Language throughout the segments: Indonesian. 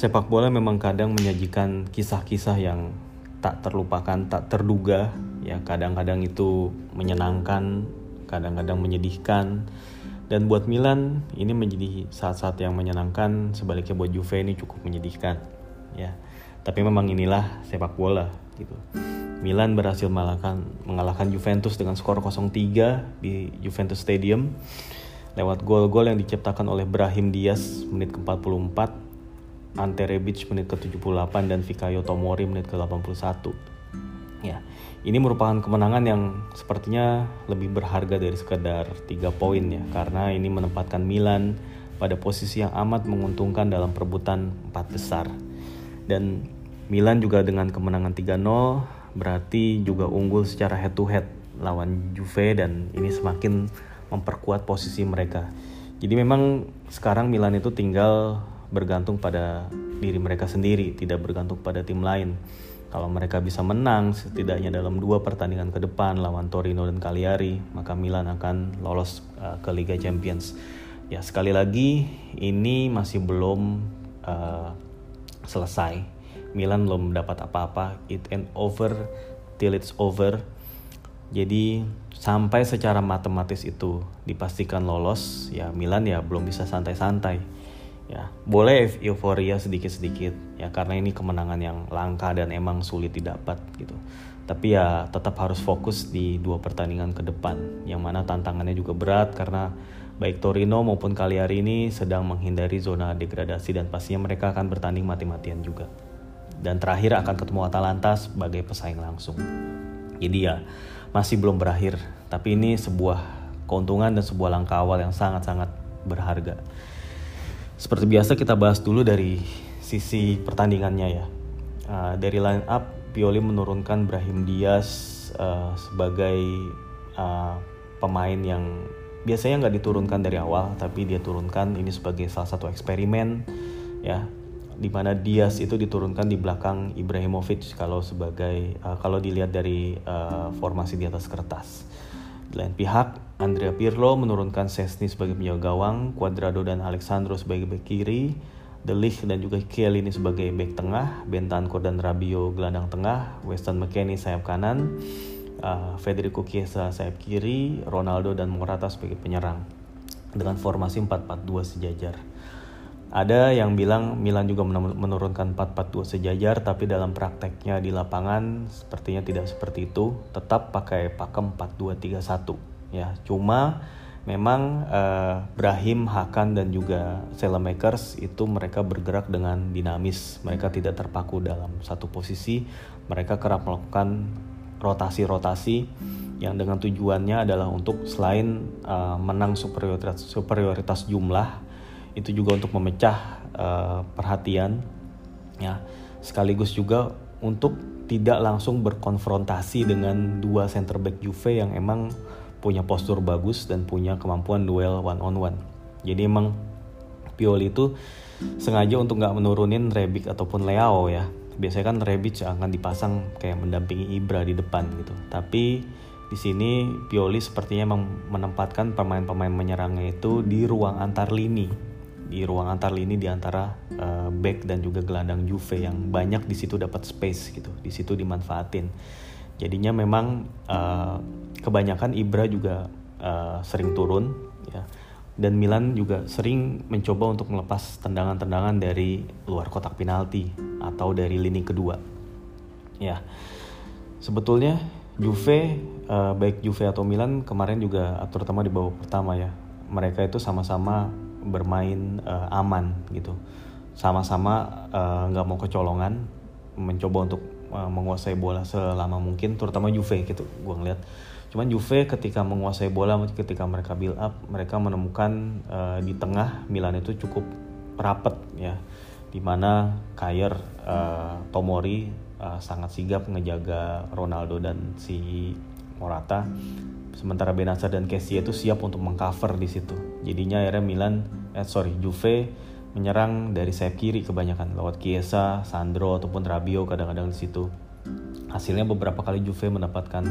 sepak bola memang kadang menyajikan kisah-kisah yang tak terlupakan, tak terduga. Ya, kadang-kadang itu menyenangkan, kadang-kadang menyedihkan. Dan buat Milan ini menjadi saat-saat yang menyenangkan, sebaliknya buat Juve ini cukup menyedihkan. Ya, tapi memang inilah sepak bola gitu. Milan berhasil mengalahkan, mengalahkan Juventus dengan skor 0-3 di Juventus Stadium lewat gol-gol yang diciptakan oleh Brahim Diaz menit ke-44 Ante Rebic menit ke-78 dan Fikayo Tomori menit ke-81. Ya, ini merupakan kemenangan yang sepertinya lebih berharga dari sekedar 3 poin ya karena ini menempatkan Milan pada posisi yang amat menguntungkan dalam perebutan 4 besar. Dan Milan juga dengan kemenangan 3-0 berarti juga unggul secara head to head lawan Juve dan ini semakin memperkuat posisi mereka. Jadi memang sekarang Milan itu tinggal bergantung pada diri mereka sendiri, tidak bergantung pada tim lain. Kalau mereka bisa menang setidaknya dalam dua pertandingan ke depan lawan Torino dan Cagliari, maka Milan akan lolos uh, ke Liga Champions. Ya sekali lagi ini masih belum uh, selesai. Milan belum mendapat apa-apa. It and over till it's over. Jadi sampai secara matematis itu dipastikan lolos, ya Milan ya belum bisa santai-santai ya boleh euforia sedikit-sedikit ya karena ini kemenangan yang langka dan emang sulit didapat gitu. Tapi ya tetap harus fokus di dua pertandingan ke depan yang mana tantangannya juga berat karena baik Torino maupun Cagliari ini sedang menghindari zona degradasi dan pastinya mereka akan bertanding mati-matian juga. Dan terakhir akan ketemu Atalanta sebagai pesaing langsung. Jadi ya masih belum berakhir. Tapi ini sebuah keuntungan dan sebuah langkah awal yang sangat-sangat berharga seperti biasa kita bahas dulu dari sisi pertandingannya ya. Uh, dari line up Pioli menurunkan Brahim Diaz uh, sebagai uh, pemain yang biasanya nggak diturunkan dari awal tapi dia turunkan ini sebagai salah satu eksperimen ya di mana Diaz itu diturunkan di belakang Ibrahimovic kalau sebagai uh, kalau dilihat dari uh, formasi di atas kertas. Di lain pihak, Andrea Pirlo menurunkan Sesni sebagai penjaga gawang, Cuadrado dan Alexandro sebagai bek kiri, De Ligt dan juga ini sebagai bek tengah, Bentancur dan Rabio gelandang tengah, Weston McKennie sayap kanan, uh, Federico Chiesa sayap kiri, Ronaldo dan Morata sebagai penyerang. Dengan formasi 4-4-2 sejajar. Ada yang bilang Milan juga menurunkan 4-4-2 sejajar tapi dalam prakteknya di lapangan sepertinya tidak seperti itu, tetap pakai pakem 4-2-3-1 ya. Cuma memang uh, Brahim, Hakan dan juga Selemakers itu mereka bergerak dengan dinamis. Mereka tidak terpaku dalam satu posisi. Mereka kerap melakukan rotasi-rotasi yang dengan tujuannya adalah untuk selain uh, menang superioritas superioritas jumlah itu juga untuk memecah uh, perhatian ya sekaligus juga untuk tidak langsung berkonfrontasi dengan dua center back Juve yang emang punya postur bagus dan punya kemampuan duel one on one. Jadi emang Pioli itu sengaja untuk nggak menurunin Rebic ataupun Leao ya. Biasanya kan Rebic akan dipasang kayak mendampingi Ibra di depan gitu. Tapi di sini Pioli sepertinya memang menempatkan pemain-pemain menyerangnya itu di ruang antar lini. Di ruang antar lini di antara uh, back dan juga gelandang Juve yang banyak di situ dapat space gitu. Di situ dimanfaatin jadinya memang uh, kebanyakan Ibra juga uh, sering turun ya. Dan Milan juga sering mencoba untuk melepas tendangan-tendangan dari luar kotak penalti atau dari lini kedua ya. Sebetulnya Juve uh, baik Juve atau Milan kemarin juga terutama di babak pertama ya mereka itu sama-sama bermain uh, aman gitu. Sama-sama nggak -sama, uh, mau kecolongan mencoba untuk menguasai bola selama mungkin terutama Juve gitu gue ngeliat. Cuman Juve ketika menguasai bola ketika mereka build up mereka menemukan uh, di tengah Milan itu cukup rapet ya di mana Kayer uh, Tomori uh, sangat sigap ngejaga Ronaldo dan si Morata. Sementara Benasa dan Kessie itu siap untuk mengcover di situ. Jadinya akhirnya Milan eh sorry Juve menyerang dari sayap kiri kebanyakan lewat Chiesa, Sandro ataupun Rabio kadang-kadang di situ. Hasilnya beberapa kali Juve mendapatkan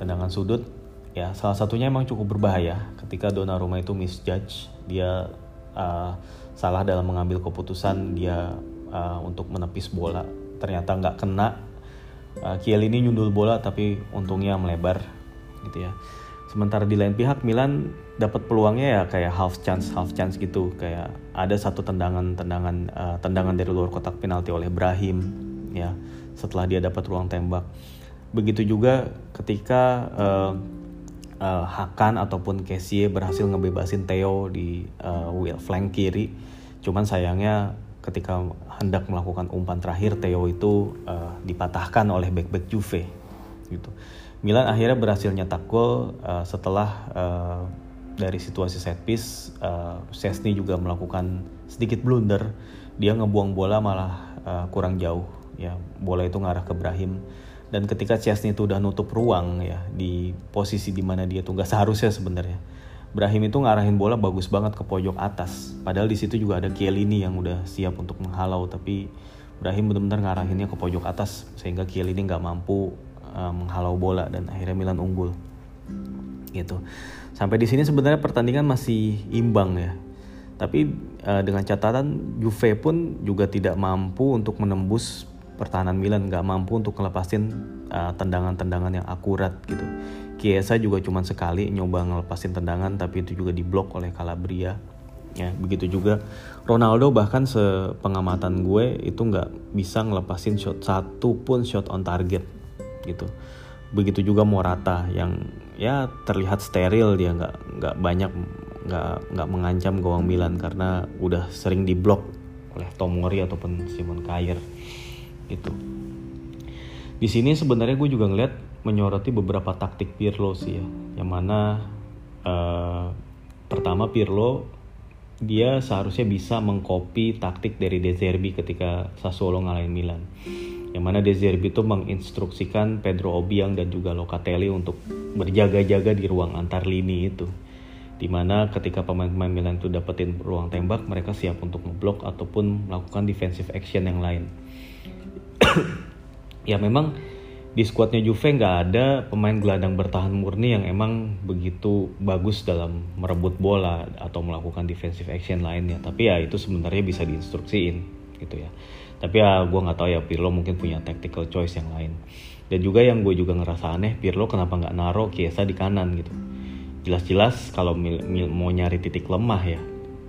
tendangan sudut. Ya salah satunya emang cukup berbahaya ketika Donnarumma itu misjudge. Dia uh, salah dalam mengambil keputusan dia uh, untuk menepis bola. Ternyata nggak kena. Uh, Chiellini nyundul bola tapi untungnya melebar gitu ya sementara di lain pihak Milan dapat peluangnya ya kayak half chance half chance gitu. Kayak ada satu tendangan tendangan uh, tendangan dari luar kotak penalti oleh Brahim ya. Setelah dia dapat ruang tembak. Begitu juga ketika uh, uh, Hakan ataupun Kessie berhasil ngebebasin Theo di uh, wheel flank kiri. Cuman sayangnya ketika hendak melakukan umpan terakhir Theo itu uh, dipatahkan oleh back-back Juve gitu. Milan akhirnya berhasil nyetak gol uh, setelah uh, dari situasi set piece uh, Sesni juga melakukan sedikit blunder. Dia ngebuang bola malah uh, kurang jauh ya. Bola itu ngarah ke Brahim. Dan ketika Chesney itu udah nutup ruang ya di posisi di mana dia tuh gak seharusnya sebenarnya Brahim itu ngarahin bola bagus banget ke pojok atas. Padahal di situ juga ada Chiellini yang udah siap untuk menghalau tapi Brahim benar-benar ngarahinnya ke pojok atas sehingga Chiellini nggak mampu uh, menghalau bola dan akhirnya Milan unggul gitu sampai di sini sebenarnya pertandingan masih imbang ya tapi uh, dengan catatan Juve pun juga tidak mampu untuk menembus pertahanan Milan nggak mampu untuk ngelepasin uh, tendangan-tendangan yang akurat gitu. Chiesa juga cuma sekali nyoba ngelepasin tendangan tapi itu juga diblok oleh Calabria. Ya, begitu juga Ronaldo bahkan sepengamatan gue itu nggak bisa ngelepasin shot satu pun shot on target gitu. Begitu juga Morata yang ya terlihat steril dia nggak nggak banyak nggak nggak mengancam gawang Milan karena udah sering diblok oleh Tomori ataupun Simon Kjaer itu di sini sebenarnya gue juga ngeliat menyoroti beberapa taktik Pirlo sih ya yang mana uh, pertama Pirlo dia seharusnya bisa mengcopy taktik dari De Zerbi ketika Sassuolo ngalahin Milan yang mana De Zerbi itu menginstruksikan Pedro Obiang dan juga Locatelli untuk berjaga-jaga di ruang antar lini itu di mana ketika pemain-pemain Milan itu dapetin ruang tembak mereka siap untuk ngeblok ataupun melakukan defensive action yang lain ya memang di skuadnya Juve nggak ada pemain gelandang bertahan murni yang emang begitu bagus dalam merebut bola atau melakukan defensive action lainnya. Tapi ya itu sebenarnya bisa diinstruksiin gitu ya. Tapi ya gue nggak tahu ya Pirlo mungkin punya tactical choice yang lain. Dan juga yang gue juga ngerasa aneh Pirlo kenapa nggak naro Chiesa di kanan gitu. Jelas-jelas kalau mau nyari titik lemah ya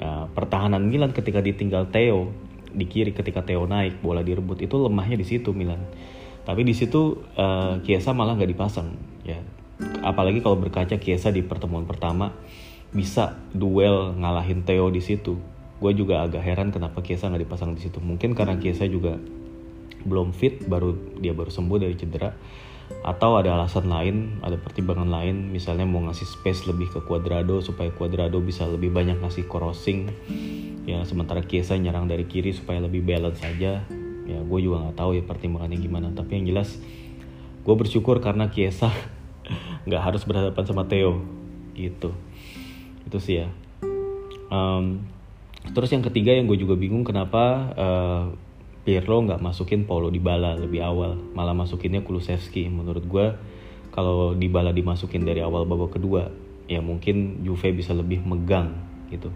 uh, pertahanan Milan ketika ditinggal Theo di kiri ketika Theo naik bola direbut itu lemahnya di situ Milan tapi di situ uh, Chiesa malah nggak dipasang ya apalagi kalau berkaca Chiesa di pertemuan pertama bisa duel ngalahin Theo di situ gue juga agak heran kenapa Chiesa nggak dipasang di situ. Mungkin karena Chiesa juga belum fit baru dia baru sembuh dari cedera. Atau ada alasan lain, ada pertimbangan lain, misalnya mau ngasih space lebih ke Cuadrado supaya Cuadrado bisa lebih banyak ngasih crossing, ya sementara Kiesa nyerang dari kiri supaya lebih balance saja, ya gue juga nggak tahu ya pertimbangannya gimana, tapi yang jelas gue bersyukur karena Kiesa nggak harus berhadapan sama Theo, gitu, itu sih ya. Um, terus yang ketiga yang gue juga bingung kenapa uh, Pirlo nggak masukin Paulo Dybala lebih awal, malah masukinnya Kulusevski. Menurut gue kalau Dybala dimasukin dari awal babak kedua, ya mungkin Juve bisa lebih megang gitu.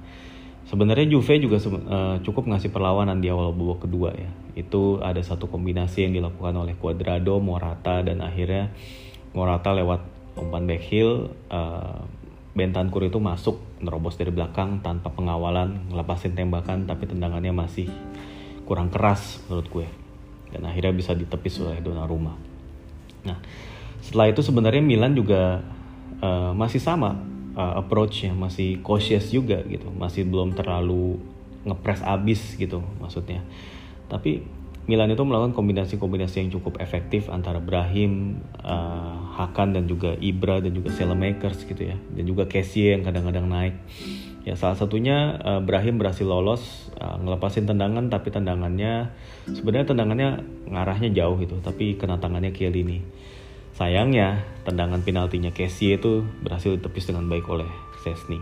Sebenarnya Juve juga uh, cukup ngasih perlawanan di awal babak kedua ya. Itu ada satu kombinasi yang dilakukan oleh Cuadrado, Morata dan akhirnya Morata lewat umpan backheel uh, Bentancur itu masuk nerobos dari belakang tanpa pengawalan, ngelepasin tembakan tapi tendangannya masih kurang keras menurut gue. Dan akhirnya bisa ditepis oleh Donnarumma. Nah setelah itu sebenarnya Milan juga uh, masih sama uh, approachnya masih cautious juga gitu. Masih belum terlalu ngepres abis gitu maksudnya. Tapi Milan itu melakukan kombinasi-kombinasi yang cukup efektif antara Brahim, uh, Hakan dan juga Ibra dan juga Selemakers gitu ya dan juga Kessie yang kadang-kadang naik Ya salah satunya uh, Brahim berhasil lolos uh, ngelepasin tendangan tapi tendangannya sebenarnya tendangannya ngarahnya jauh gitu tapi kena tangannya Chiellini. Sayangnya tendangan penaltinya Kessie itu berhasil ditepis dengan baik oleh Sesni.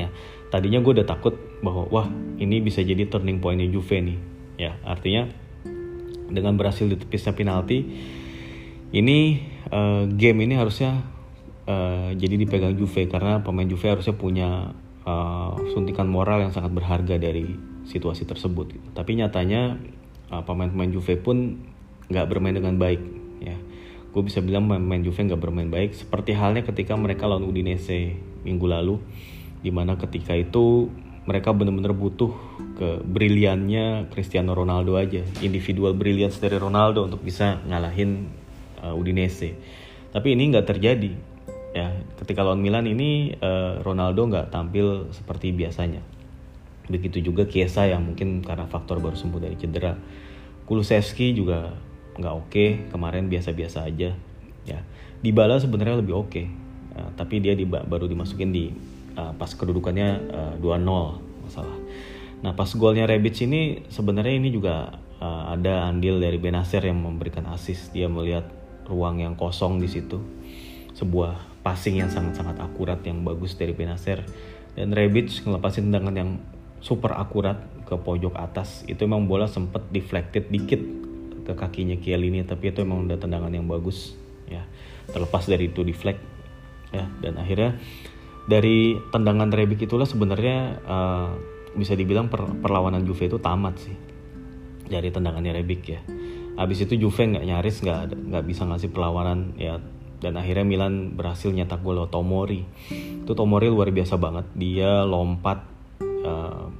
Ya, tadinya gue udah takut bahwa wah ini bisa jadi turning pointnya Juve nih. Ya, artinya dengan berhasil ditepisnya penalti ini uh, game ini harusnya uh, jadi dipegang Juve karena pemain Juve harusnya punya uh, suntikan moral yang sangat berharga dari situasi tersebut. Tapi nyatanya uh, pemain-pemain Juve pun nggak bermain dengan baik. Ya, gue bisa bilang pemain Juve nggak bermain baik. Seperti halnya ketika mereka lawan Udinese minggu lalu, di mana ketika itu mereka benar-benar butuh ke briliannya Cristiano Ronaldo aja, individual brilliance dari Ronaldo untuk bisa ngalahin uh, Udinese. Tapi ini nggak terjadi. Ya, ketika lawan Milan ini uh, Ronaldo nggak tampil seperti biasanya. Begitu juga Chiesa yang mungkin karena faktor baru sembuh dari cedera. Kulusevski juga nggak oke, okay. kemarin biasa-biasa aja. Ya, Dybala sebenarnya lebih oke, okay. uh, tapi dia di, baru dimasukin di uh, pas kedudukannya uh, 2-0 masalah. Nah pas golnya Rebic ini sebenarnya ini juga uh, ada andil dari Benacer yang memberikan assist. Dia melihat ruang yang kosong di situ. Sebuah passing yang sangat-sangat akurat yang bagus dari Benacer. Dan Rebic ngelepasin tendangan yang super akurat ke pojok atas. Itu emang bola sempet deflected dikit ke kakinya Chiellini tapi itu emang udah tendangan yang bagus ya terlepas dari itu deflect ya dan akhirnya dari tendangan Rebic itulah sebenarnya uh, bisa dibilang per, perlawanan Juve itu tamat sih dari tendangannya Rebic ya. Abis itu Juve nggak nyaris nggak nggak bisa ngasih perlawanan ya dan akhirnya Milan berhasil nyetak gol Tomori. Itu Tomori luar biasa banget. Dia lompat uh,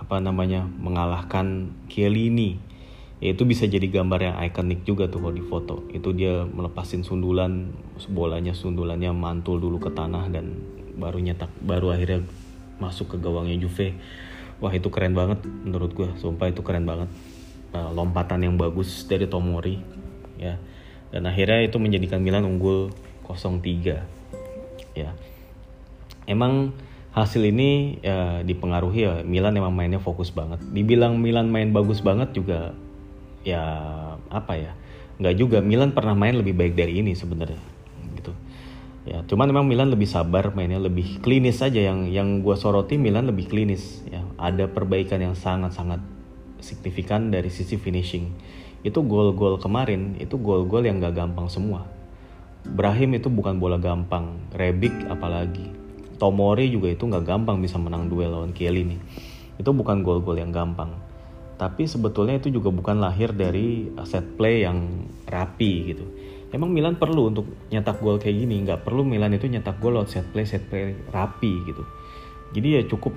apa namanya mengalahkan Chiellini. Ya, itu bisa jadi gambar yang ikonik juga tuh kalau di foto. Itu dia melepasin sundulan bolanya sundulannya mantul dulu ke tanah dan baru nyetak baru akhirnya masuk ke gawangnya Juve. Wah itu keren banget menurut gue sumpah itu keren banget. Uh, lompatan yang bagus dari Tomori ya. Dan akhirnya itu menjadikan Milan unggul 0-3 ya. Emang hasil ini ya, dipengaruhi ya. Milan emang mainnya fokus banget. Dibilang Milan main bagus banget juga ya apa ya nggak juga. Milan pernah main lebih baik dari ini sebenarnya ya cuman memang Milan lebih sabar mainnya lebih klinis saja yang yang gue soroti Milan lebih klinis ya. Ada perbaikan yang sangat sangat signifikan dari sisi finishing. Itu gol-gol kemarin itu gol-gol yang gak gampang semua. Brahim itu bukan bola gampang Rebic apalagi. Tomori juga itu gak gampang bisa menang duel lawan Chiellini. Itu bukan gol-gol yang gampang tapi sebetulnya itu juga bukan lahir dari set play yang rapi gitu. Emang Milan perlu untuk nyetak gol kayak gini nggak perlu Milan itu nyetak gol lewat set play set play rapi gitu. Jadi ya cukup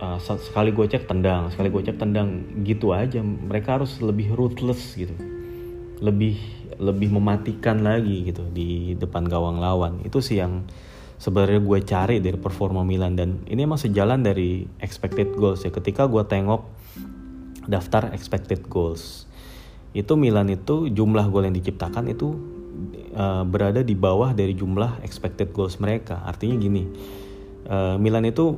uh, sekali cek tendang sekali gue cek tendang gitu aja. Mereka harus lebih ruthless gitu. Lebih lebih mematikan lagi gitu di depan gawang lawan. Itu sih yang sebenarnya gue cari dari performa Milan. Dan ini emang sejalan dari expected goals ya. Ketika gue tengok daftar expected goals itu Milan itu jumlah gol yang diciptakan itu uh, berada di bawah dari jumlah expected goals mereka. Artinya gini, uh, Milan itu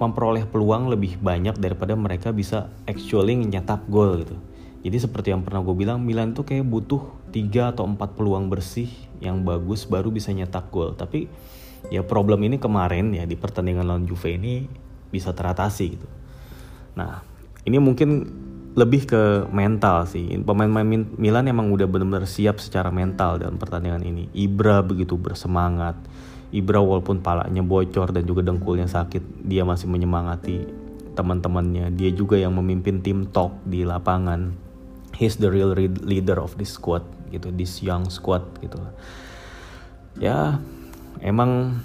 memperoleh peluang lebih banyak daripada mereka bisa actually nyetak gol gitu. Jadi seperti yang pernah gue bilang, Milan tuh kayak butuh 3 atau 4 peluang bersih yang bagus baru bisa nyetak gol. Tapi ya problem ini kemarin ya di pertandingan lawan Juve ini bisa teratasi gitu. Nah, ini mungkin lebih ke mental sih. Pemain-pemain Milan emang udah benar-benar siap secara mental dalam pertandingan ini. Ibra begitu bersemangat. Ibra walaupun palanya bocor dan juga dengkulnya sakit, dia masih menyemangati teman-temannya. Dia juga yang memimpin tim talk di lapangan. He's the real leader of this squad gitu, this young squad gitu. Ya, emang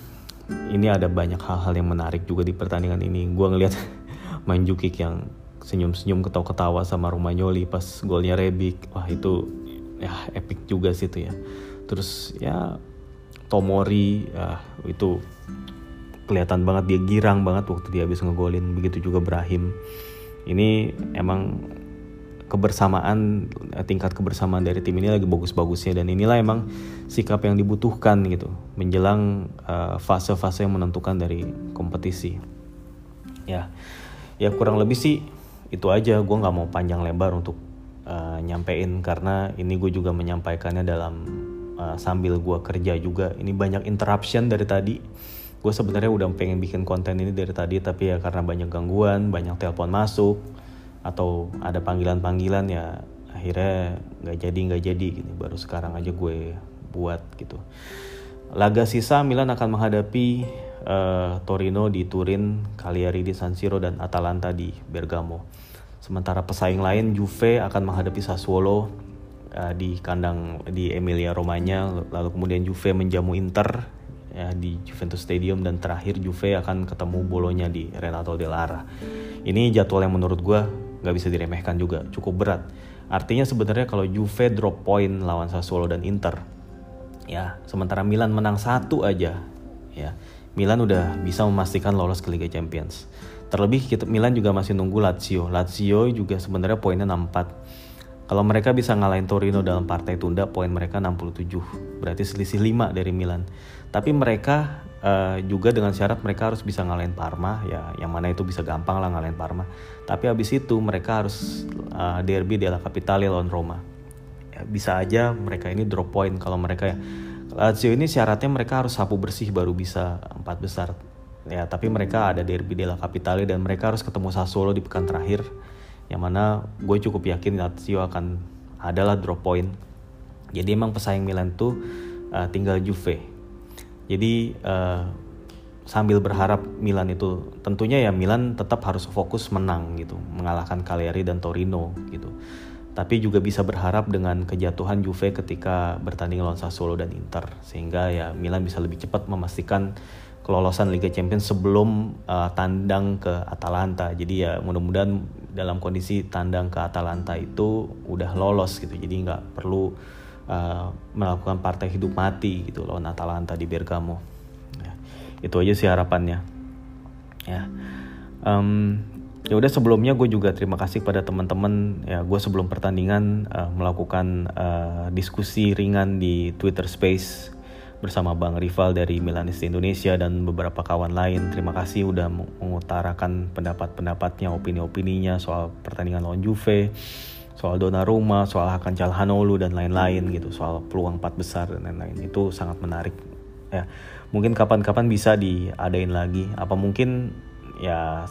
ini ada banyak hal-hal yang menarik juga di pertandingan ini. Gua ngelihat Manjukic yang senyum-senyum ketawa-ketawa sama Romagnoli pas golnya Rebic. Wah itu ya epic juga sih itu ya. Terus ya Tomori ya itu kelihatan banget dia girang banget waktu dia habis ngegolin. Begitu juga Brahim. Ini emang kebersamaan tingkat kebersamaan dari tim ini lagi bagus-bagusnya. Dan inilah emang sikap yang dibutuhkan gitu menjelang uh, fase-fase yang menentukan dari kompetisi. Ya ya kurang lebih sih itu aja gue nggak mau panjang lebar untuk uh, nyampein karena ini gue juga menyampaikannya dalam uh, sambil gue kerja juga. Ini banyak interruption dari tadi. Gue sebenarnya udah pengen bikin konten ini dari tadi tapi ya karena banyak gangguan banyak telepon masuk atau ada panggilan-panggilan ya akhirnya nggak jadi nggak jadi gitu. Baru sekarang aja gue buat gitu. Laga sisa Milan akan menghadapi uh, Torino di Turin, Cagliari di San Siro dan Atalanta di Bergamo. Sementara pesaing lain Juve akan menghadapi Sassuolo uh, di kandang di Emilia Romagna, lalu kemudian Juve menjamu Inter ya di Juventus Stadium dan terakhir Juve akan ketemu Bolonya di Renato Dell'Ara. Ini jadwal yang menurut gue nggak bisa diremehkan juga, cukup berat. Artinya sebenarnya kalau Juve drop point lawan Sassuolo dan Inter, ya sementara Milan menang satu aja, ya Milan udah bisa memastikan lolos ke Liga Champions. Terlebih kita, Milan juga masih nunggu Lazio. Lazio juga sebenarnya poinnya 64 kalau mereka bisa ngalahin Torino dalam partai tunda, poin mereka 67. Berarti selisih 5 dari Milan. Tapi mereka uh, juga dengan syarat mereka harus bisa ngalahin Parma, ya yang mana itu bisa gampang lah ngalahin Parma. Tapi habis itu mereka harus uh, derby della Capitale lawan Roma. Ya, bisa aja mereka ini drop point kalau mereka ya. Lazio ini syaratnya mereka harus sapu bersih baru bisa empat besar. Ya, tapi mereka ada derby della Capitale dan mereka harus ketemu Sassuolo di pekan terakhir yang mana gue cukup yakin Lazio akan adalah drop point. Jadi emang pesaing Milan tuh uh, tinggal Juve. Jadi uh, sambil berharap Milan itu tentunya ya Milan tetap harus fokus menang gitu mengalahkan Cagliari dan Torino gitu tapi juga bisa berharap dengan kejatuhan Juve ketika bertanding lawan Sassuolo dan Inter sehingga ya Milan bisa lebih cepat memastikan kelolosan Liga Champions sebelum uh, tandang ke Atalanta. Jadi ya mudah-mudahan dalam kondisi tandang ke Atalanta itu udah lolos gitu. Jadi nggak perlu uh, melakukan partai hidup mati gitu lawan Atalanta di Bergamo. Ya, itu aja sih harapannya. Ya. Um, ya udah sebelumnya gue juga terima kasih pada teman-teman ya gue sebelum pertandingan uh, melakukan uh, diskusi ringan di Twitter Space bersama Bang Rival dari Milanis Indonesia dan beberapa kawan lain. Terima kasih udah mengutarakan pendapat-pendapatnya, opini-opininya soal pertandingan lawan Juve, soal Donnarumma, soal Hakan Calhanoglu dan lain-lain gitu, soal peluang empat besar dan lain-lain. Itu sangat menarik. Ya, mungkin kapan-kapan bisa diadain lagi. Apa mungkin ya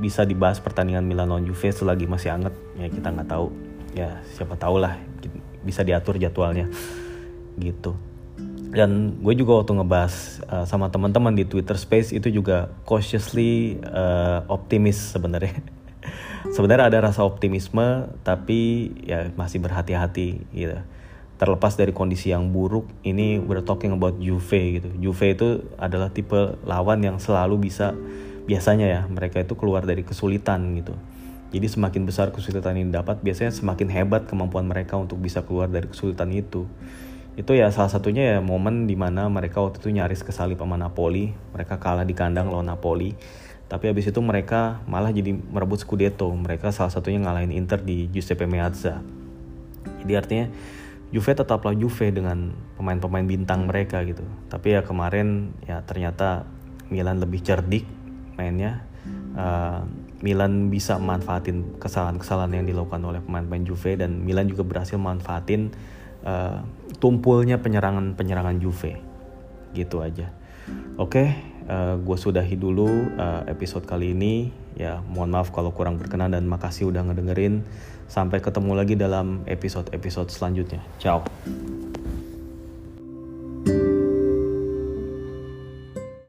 bisa dibahas pertandingan Milan lawan Juve selagi masih anget ya kita nggak tahu ya siapa tahu lah bisa diatur jadwalnya gitu dan gue juga waktu ngebahas uh, sama teman-teman di Twitter Space itu juga cautiously uh, optimis sebenarnya. sebenarnya ada rasa optimisme tapi ya masih berhati-hati gitu. Terlepas dari kondisi yang buruk, ini we're talking about Juve gitu. Juve itu adalah tipe lawan yang selalu bisa biasanya ya mereka itu keluar dari kesulitan gitu. Jadi semakin besar kesulitan ini dapat, biasanya semakin hebat kemampuan mereka untuk bisa keluar dari kesulitan itu. Itu ya salah satunya ya momen di mana mereka waktu itu nyaris kesalip sama Napoli. Mereka kalah di kandang lawan Napoli. Tapi habis itu mereka malah jadi merebut Scudetto. Mereka salah satunya ngalahin Inter di Giuseppe Meazza. Jadi artinya Juve tetaplah Juve dengan pemain-pemain bintang mereka gitu. Tapi ya kemarin ya ternyata Milan lebih cerdik mainnya uh, Milan bisa manfaatin kesalahan-kesalahan yang dilakukan oleh pemain-pemain Juve dan Milan juga berhasil manfaatin uh, tumpulnya penyerangan-penyerangan Juve gitu aja. Oke, okay, uh, eh, gue sudahi dulu uh, episode kali ini. Ya, mohon maaf kalau kurang berkenan dan makasih udah ngedengerin. Sampai ketemu lagi dalam episode-episode selanjutnya. Ciao.